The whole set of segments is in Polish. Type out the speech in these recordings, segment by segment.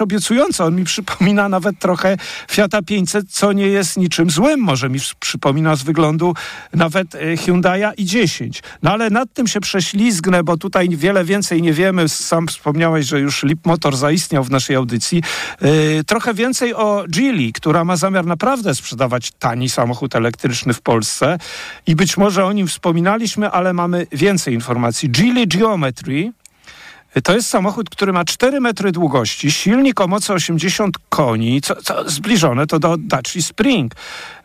obiecująco. On mi przypomina nawet trochę Fiata 500, co nie jest niczym złym. Może mi przypomina z wyglądu nawet e, Hyundai'a i 10. No ale nad tym się prześlizgnę, bo tutaj wiele więcej nie wiemy. Sam wspomniałeś, że już Lip Motor zaistniał w naszej audycji. Yy, trochę więcej o Geely, która ma zamiar naprawdę sprzedawać tani samochód elektryczny w Polsce i być może o nim wspominaliśmy, ale mamy więcej informacji. Geely Geometry to jest samochód, który ma 4 metry długości, silnik o mocy 80 koni, co, co zbliżone to do Dacia Spring.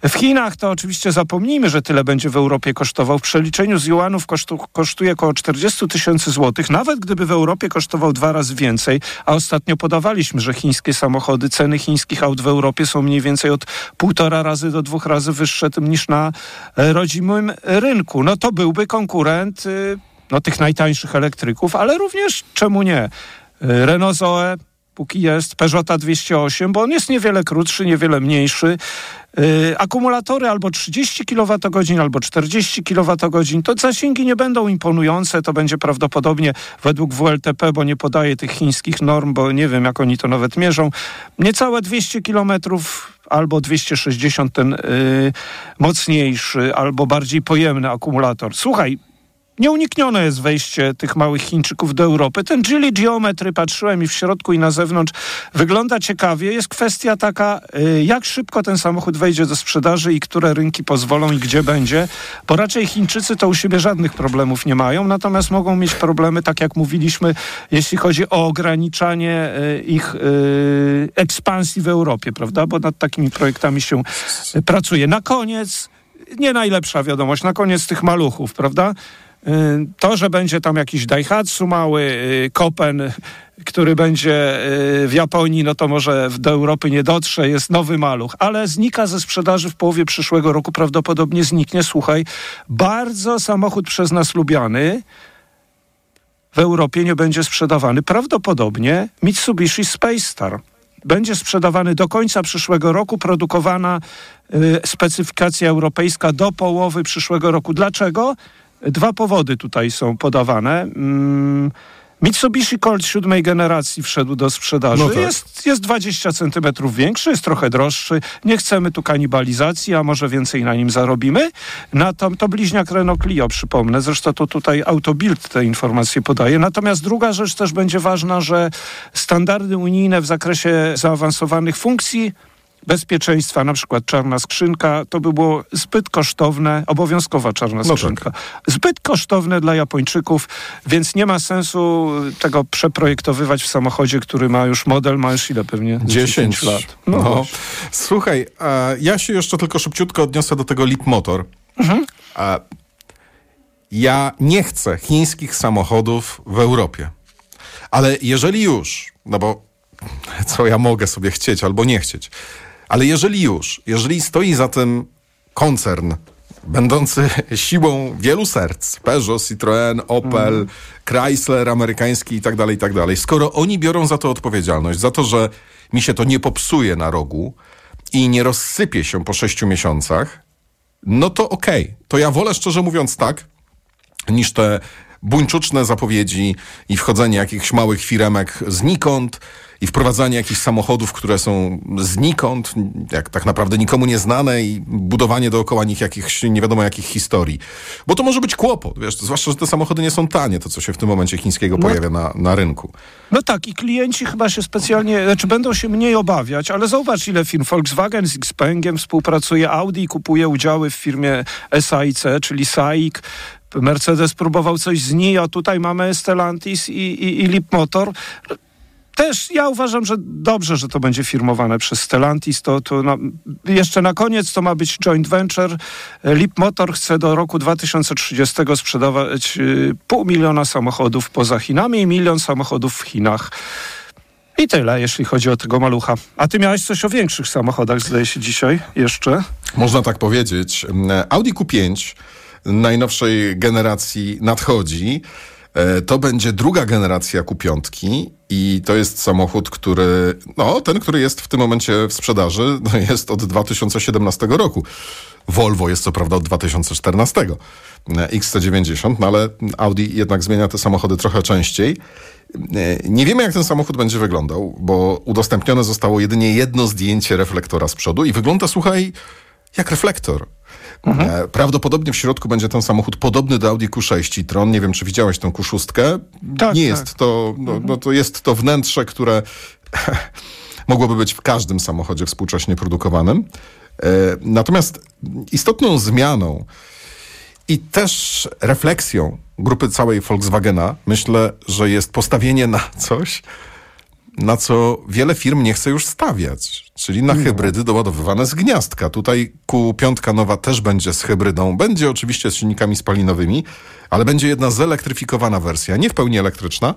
W Chinach to oczywiście zapomnijmy, że tyle będzie w Europie kosztował. W przeliczeniu z juanów kosztu, kosztuje około 40 tysięcy złotych, nawet gdyby w Europie kosztował dwa razy więcej, a ostatnio podawaliśmy, że chińskie samochody, ceny chińskich aut w Europie są mniej więcej od półtora razy do dwóch razy wyższe tym niż na e, rodzimym rynku. No to byłby konkurent y, no, tych najtańszych elektryków, ale również, czemu nie, y, Renault Zoe, póki jest, Peugeota 208, bo on jest niewiele krótszy, niewiele mniejszy. Yy, akumulatory albo 30 kWh, albo 40 kWh, to zasięgi nie będą imponujące, to będzie prawdopodobnie według WLTP, bo nie podaje tych chińskich norm, bo nie wiem, jak oni to nawet mierzą, niecałe 200 km albo 260 ten yy, mocniejszy, albo bardziej pojemny akumulator. Słuchaj, Nieuniknione jest wejście tych małych Chińczyków do Europy. Ten Geely Geometry, patrzyłem i w środku i na zewnątrz, wygląda ciekawie. Jest kwestia taka, y, jak szybko ten samochód wejdzie do sprzedaży i które rynki pozwolą i gdzie będzie, bo raczej Chińczycy to u siebie żadnych problemów nie mają, natomiast mogą mieć problemy, tak jak mówiliśmy, jeśli chodzi o ograniczanie y, ich y, ekspansji w Europie, prawda? Bo nad takimi projektami się pracuje. Na koniec, nie najlepsza wiadomość, na koniec tych maluchów, prawda? Y, to, że będzie tam jakiś Daihatsu mały, y, Kopen, który będzie y, w Japonii, no to może do Europy nie dotrze, jest nowy maluch, ale znika ze sprzedaży w połowie przyszłego roku, prawdopodobnie zniknie. Słuchaj, bardzo samochód przez nas lubiany, w Europie nie będzie sprzedawany. Prawdopodobnie Mitsubishi Space Star będzie sprzedawany do końca przyszłego roku, produkowana y, specyfikacja europejska do połowy przyszłego roku. Dlaczego? Dwa powody tutaj są podawane. Mm, Mitsubishi Colt siódmej generacji wszedł do sprzedaży. No tak. jest, jest 20 centymetrów większy, jest trochę droższy. Nie chcemy tu kanibalizacji, a może więcej na nim zarobimy. Na to, to bliźniak Renault Clio, przypomnę. Zresztą to tutaj Autobild te informacje podaje. Natomiast druga rzecz też będzie ważna, że standardy unijne w zakresie zaawansowanych funkcji bezpieczeństwa, na przykład czarna skrzynka, to by było zbyt kosztowne, obowiązkowa czarna no skrzynka, tak. zbyt kosztowne dla Japończyków, więc nie ma sensu tego przeprojektowywać w samochodzie, który ma już model, ma już ile pewnie? 10 lat. No, no. Słuchaj, ja się jeszcze tylko szybciutko odniosę do tego Leap Motor. Mhm. ja nie chcę chińskich samochodów w Europie. Ale jeżeli już, no bo co ja mogę sobie chcieć albo nie chcieć, ale jeżeli już, jeżeli stoi za tym koncern, będący siłą wielu serc, Peugeot, Citroën, Opel, mm. Chrysler amerykański i tak dalej, i tak dalej, skoro oni biorą za to odpowiedzialność, za to, że mi się to nie popsuje na rogu i nie rozsypie się po sześciu miesiącach, no to okej. Okay. To ja wolę szczerze mówiąc tak, niż te buńczuczne zapowiedzi i wchodzenie jakichś małych firemek znikąd, i wprowadzanie jakichś samochodów, które są znikąd, jak tak naprawdę nikomu nieznane i budowanie dookoła nich jakichś nie wiadomo jakich historii. Bo to może być kłopot, wiesz, zwłaszcza, że te samochody nie są tanie, to co się w tym momencie chińskiego no, pojawia na, na rynku. No tak i klienci chyba się specjalnie, znaczy będą się mniej obawiać, ale zauważ ile firm. Volkswagen z Xpengiem współpracuje, Audi kupuje udziały w firmie SAIC, czyli SAIC, Mercedes próbował coś z NIO, tutaj mamy Stellantis i, i, i Lip Motor też ja uważam, że dobrze, że to będzie firmowane przez Stellantis. To, to jeszcze na koniec to ma być joint venture. Lip Motor chce do roku 2030 sprzedawać y, pół miliona samochodów poza Chinami i milion samochodów w Chinach. I tyle, jeśli chodzi o tego malucha. A ty miałeś coś o większych samochodach, zdaje się, dzisiaj jeszcze? Można tak powiedzieć. Audi Q5 najnowszej generacji nadchodzi. E, to będzie druga generacja Q5 i to jest samochód, który, no ten, który jest w tym momencie w sprzedaży, no jest od 2017 roku. Volvo jest co prawda od 2014 XC90, no ale Audi jednak zmienia te samochody trochę częściej. Nie wiemy, jak ten samochód będzie wyglądał, bo udostępnione zostało jedynie jedno zdjęcie reflektora z przodu i wygląda, słuchaj, jak reflektor. Mhm. E, prawdopodobnie w środku będzie ten samochód podobny do Audi Q6 Tron. Nie wiem, czy widziałeś tą Q6. Tak, Nie tak. jest to, no, mhm. no, to jest to wnętrze, które mogłoby być w każdym samochodzie współcześnie produkowanym. E, natomiast istotną zmianą i też refleksją grupy całej Volkswagena myślę, że jest postawienie na coś, na co wiele firm nie chce już stawiać, czyli na hybrydy doładowywane z gniazdka. Tutaj Q5 nowa też będzie z hybrydą, będzie oczywiście z silnikami spalinowymi, ale będzie jedna zelektryfikowana wersja, nie w pełni elektryczna,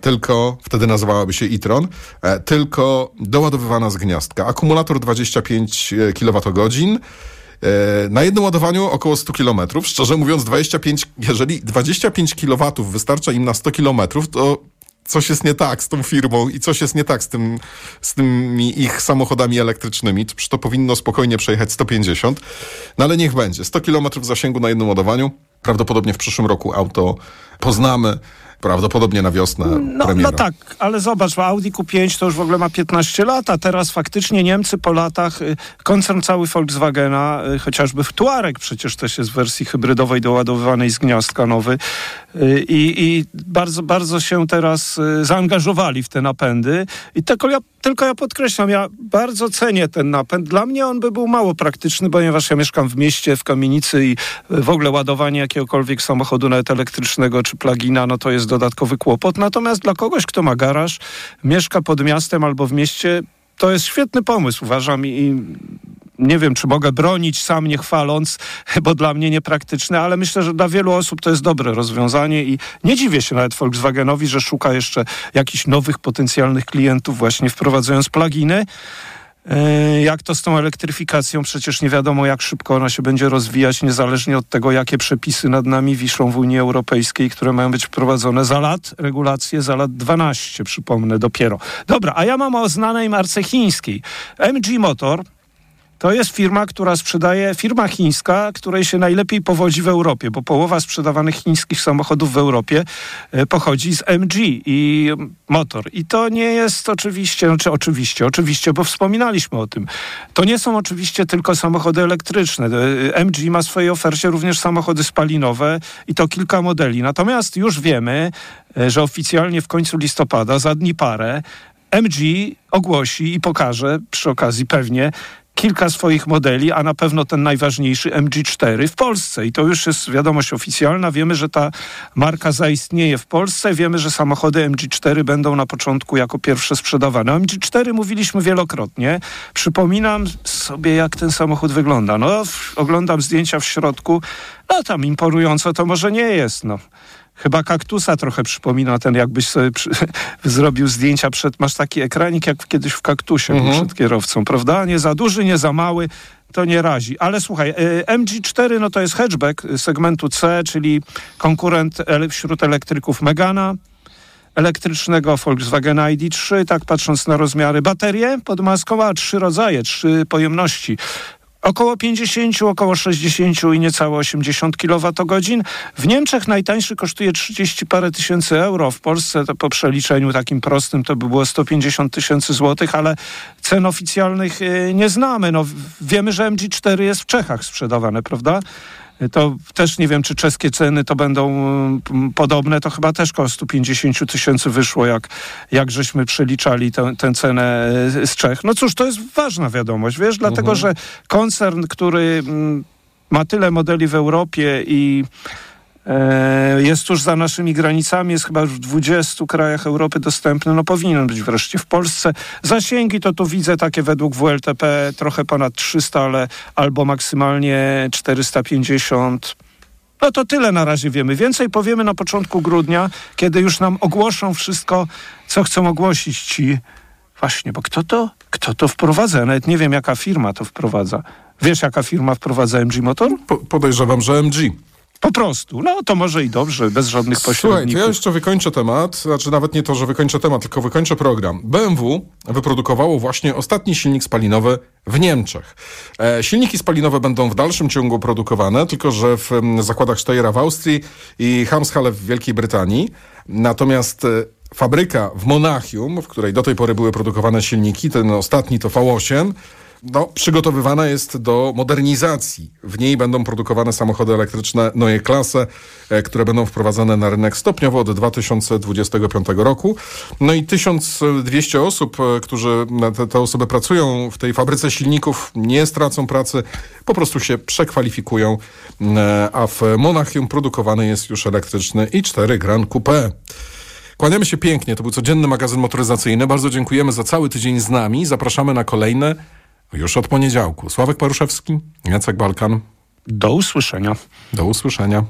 tylko, wtedy nazywałaby się e-tron, e, tylko doładowywana z gniazdka. Akumulator 25 kWh, e, na jednym ładowaniu około 100 km. Szczerze mówiąc, 25, jeżeli 25 kW wystarcza im na 100 km, to coś jest nie tak z tą firmą i coś jest nie tak z, tym, z tymi ich samochodami elektrycznymi. To powinno spokojnie przejechać 150, no ale niech będzie. 100 km zasięgu na jednym ładowaniu. Prawdopodobnie w przyszłym roku auto poznamy. Prawdopodobnie na wiosnę no, no tak, ale zobacz, Audi Q5 to już w ogóle ma 15 lat, a teraz faktycznie Niemcy po latach, y, koncern cały Volkswagena, y, chociażby w Tuareg przecież też jest w wersji hybrydowej doładowywanej z gniazdka nowy y, i, i bardzo, bardzo się teraz zaangażowali w te napędy i tylko ja, tylko ja podkreślam, ja bardzo cenię ten napęd. Dla mnie on by był mało praktyczny, ponieważ ja mieszkam w mieście, w kamienicy i w ogóle ładowanie jakiegokolwiek samochodu nawet elektrycznego czy plugina, no to jest dodatkowy kłopot. Natomiast dla kogoś, kto ma garaż, mieszka pod miastem albo w mieście, to jest świetny pomysł, uważam, i nie wiem, czy mogę bronić sam nie chwaląc, bo dla mnie niepraktyczne, ale myślę, że dla wielu osób to jest dobre rozwiązanie i nie dziwię się nawet Volkswagenowi, że szuka jeszcze jakichś nowych potencjalnych klientów właśnie wprowadzając pluginy. E, jak to z tą elektryfikacją? Przecież nie wiadomo, jak szybko ona się będzie rozwijać, niezależnie od tego, jakie przepisy nad nami wiszą w Unii Europejskiej, które mają być wprowadzone za lat, regulacje za lat 12, przypomnę dopiero. Dobra, a ja mam o znanej marce chińskiej. MG Motor, to jest firma, która sprzedaje, firma chińska, której się najlepiej powodzi w Europie, bo połowa sprzedawanych chińskich samochodów w Europie e, pochodzi z MG i motor. I to nie jest oczywiście, znaczy oczywiście, oczywiście, bo wspominaliśmy o tym. To nie są oczywiście tylko samochody elektryczne. E, MG ma w swojej ofercie również samochody spalinowe i to kilka modeli. Natomiast już wiemy, e, że oficjalnie w końcu listopada, za dni parę, MG ogłosi i pokaże przy okazji pewnie kilka swoich modeli, a na pewno ten najważniejszy MG4 w Polsce. I to już jest wiadomość oficjalna. Wiemy, że ta marka zaistnieje w Polsce. Wiemy, że samochody MG4 będą na początku jako pierwsze sprzedawane. O MG4 mówiliśmy wielokrotnie. Przypominam sobie, jak ten samochód wygląda. No, oglądam zdjęcia w środku. No tam imponująco to może nie jest. No. Chyba kaktusa trochę przypomina ten, jakbyś sobie przy, zrobił zdjęcia przed, masz taki ekranik jak kiedyś w kaktusie mhm. przed kierowcą, prawda? Nie za duży, nie za mały, to nie razi. Ale słuchaj, y, MG4 no to jest hatchback segmentu C, czyli konkurent wśród elektryków Megana, elektrycznego Volkswagen ID3, tak patrząc na rozmiary. Baterie pod maską, a trzy rodzaje, trzy pojemności. Około 50, około 60 i niecałe 80 kWh. W Niemczech najtańszy kosztuje 30 parę tysięcy euro. W Polsce to po przeliczeniu takim prostym to by było 150 tysięcy złotych, ale cen oficjalnych y, nie znamy. No, wiemy, że MG4 jest w Czechach sprzedawane, prawda? To też nie wiem, czy czeskie ceny to będą mm, podobne, to chyba też koło 150 tysięcy wyszło, jak, jak żeśmy przeliczali tę, tę cenę e, z Czech. No cóż, to jest ważna wiadomość, wiesz, dlatego, mhm. że koncern, który mm, ma tyle modeli w Europie i jest tuż za naszymi granicami, jest chyba już w 20 krajach Europy dostępny, no powinien być wreszcie w Polsce. Zasięgi to tu widzę takie według WLTP trochę ponad 300, ale albo maksymalnie 450. No to tyle na razie wiemy. Więcej powiemy na początku grudnia, kiedy już nam ogłoszą wszystko, co chcą ogłosić ci. Właśnie, bo kto to, kto to wprowadza? nawet nie wiem, jaka firma to wprowadza. Wiesz, jaka firma wprowadza MG Motor? Po, podejrzewam, że MG. Po prostu. No to może i dobrze, bez żadnych pośredników. Słuchaj, to ja jeszcze wykończę temat, znaczy nawet nie to, że wykończę temat, tylko wykończę program. BMW wyprodukowało właśnie ostatni silnik spalinowy w Niemczech. E, silniki spalinowe będą w dalszym ciągu produkowane, tylko że w m, zakładach Steyra w Austrii i Hamshalle w Wielkiej Brytanii. Natomiast e, fabryka w Monachium, w której do tej pory były produkowane silniki, ten ostatni to V8, no, przygotowywana jest do modernizacji. W niej będą produkowane samochody elektryczne Neue Klasse, e, które będą wprowadzane na rynek stopniowo od 2025 roku. No i 1200 osób, e, którzy, te, te osoby pracują w tej fabryce silników, nie stracą pracy, po prostu się przekwalifikują, e, a w Monachium produkowany jest już elektryczny i4 Grand Coupe. Kłaniamy się pięknie. To był codzienny magazyn motoryzacyjny. Bardzo dziękujemy za cały tydzień z nami. Zapraszamy na kolejne już od poniedziałku. Sławek Paruszewski, Jacek Balkan. Do usłyszenia. Do usłyszenia.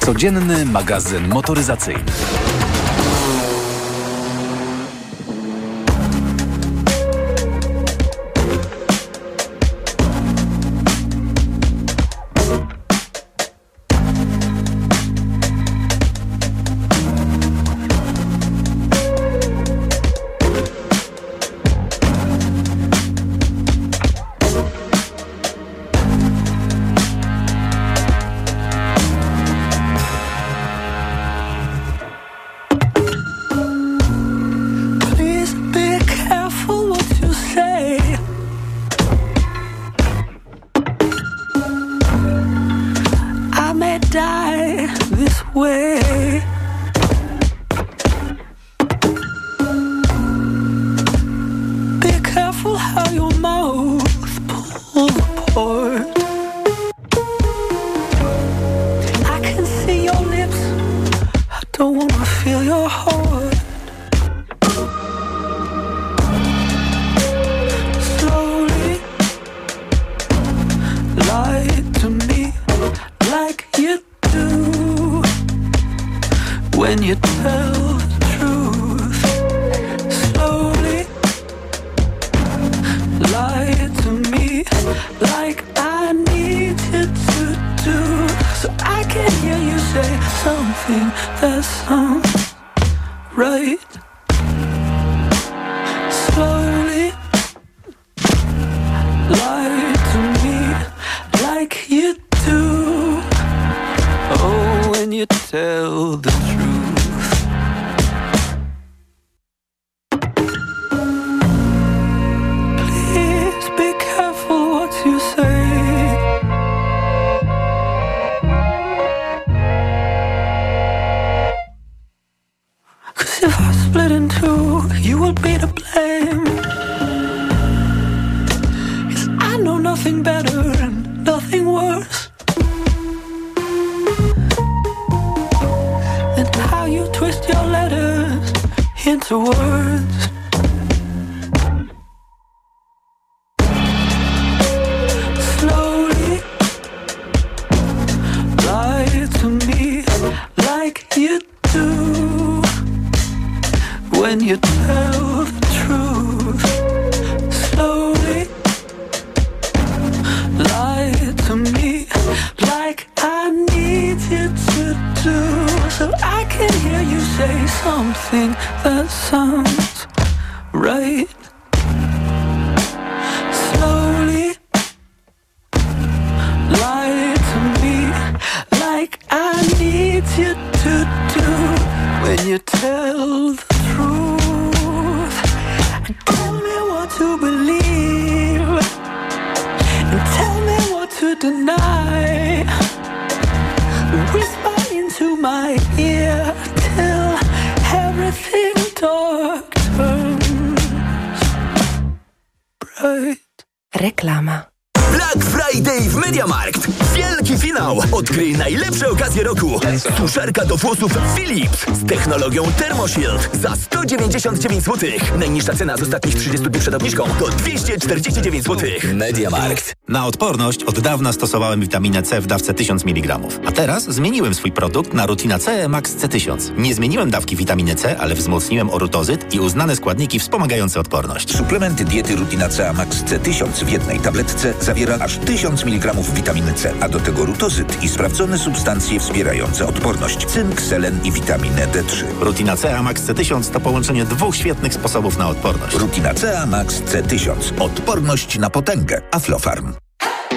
Codzienny magazyn motoryzacyjny. You tell the truth. Slowly lie to me like I need you to do, so I can hear you say something that sounds right. Slowly lie to me like you do. Oh, when you tell the truth. Into words. MediaMarkt. Wielki finał. Odkryj najlepsze okazje roku. Suszarka do włosów Philips z technologią ThermoShield za 199 zł. Najniższa cena z ostatnich 30 dni przed obniżką to 249 zł. MediaMarkt. Na odporność od dawna stosowałem witaminę C w dawce 1000 mg. A teraz zmieniłem swój produkt na Rutina C Max C1000. Nie zmieniłem dawki witaminy C, ale wzmocniłem orutozyt i uznane składniki wspomagające odporność. Suplementy diety Rutina C Max C1000 w jednej tabletce zawiera aż 1000 mg witaminy C, a do tego rutozyt i sprawdzone substancje wspierające odporność, cynk, selen i witaminę D3. Rutina C Max C1000 to połączenie dwóch świetnych sposobów na odporność. Rutina C Max C1000. Odporność na potęgę. Aflofarm.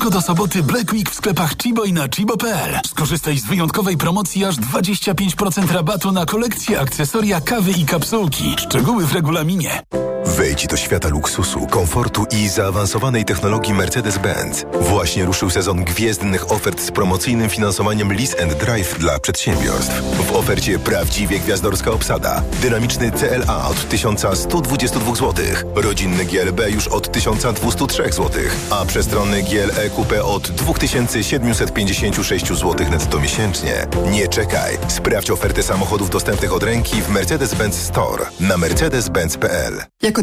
Tylko do soboty Black Week w sklepach Chibo i na chibo.pl. Skorzystaj z wyjątkowej promocji aż 25% rabatu na kolekcję, akcesoria, kawy i kapsułki. Szczegóły w regulaminie. Wejdź do świata luksusu, komfortu i zaawansowanej technologii Mercedes-Benz. Właśnie ruszył sezon gwiezdnych ofert z promocyjnym finansowaniem Lease and Drive dla przedsiębiorstw. W ofercie prawdziwie gwiazdorska obsada. Dynamiczny CLA od 1122 zł. Rodzinny GLB już od 1203 zł. A przestronny GLE Coupe od 2756 zł netto miesięcznie. Nie czekaj. Sprawdź ofertę samochodów dostępnych od ręki w Mercedes-Benz Store na mercedes-benz.pl. Jako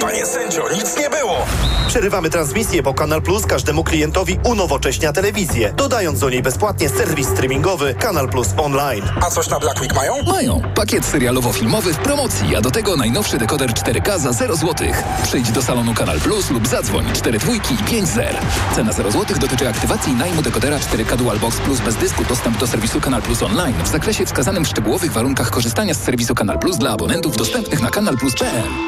Panie sędzio, nic nie było! Przerywamy transmisję, bo Kanal Plus każdemu klientowi unowocześnia telewizję, dodając do niej bezpłatnie serwis streamingowy Kanal Plus Online. A coś na Black Week mają? Mają. Pakiet serialowo-filmowy w promocji, a do tego najnowszy dekoder 4K za 0 zł. Przyjdź do salonu Kanal Plus lub zadzwoń 4 dwójki i 5 zer. Cena 0 zł dotyczy aktywacji najmu dekodera 4K Dual Box Plus bez dysku. Dostęp do serwisu Kanal Plus Online w zakresie wskazanym w szczegółowych warunkach korzystania z serwisu Kanal Plus dla abonentów dostępnych na kanalplus.pl.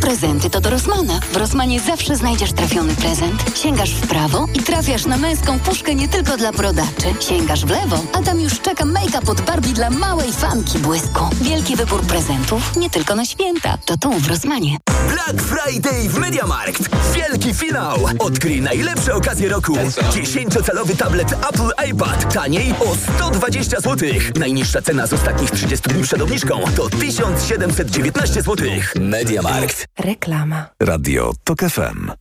Prezenty to do Rossmana. W Rossmanie zawsze znajdziesz trafiony prezent. Sięgasz w prawo i trafiasz na męską puszkę nie tylko dla brodaczy. Sięgasz w lewo, a tam już czeka make-up od Barbie dla małej fanki błysku. Wielki wybór prezentów, nie tylko na święta. To tu w Rossmanie. Black Friday w MediaMarkt. Wielki finał. Odkryj najlepsze okazje roku. 10-calowy tablet Apple iPad. Taniej o 120 zł. Najniższa cena z ostatnich 30 dni przed obniżką to 1719 zł. MediaMarkt. Reklama. Radio TOK FM.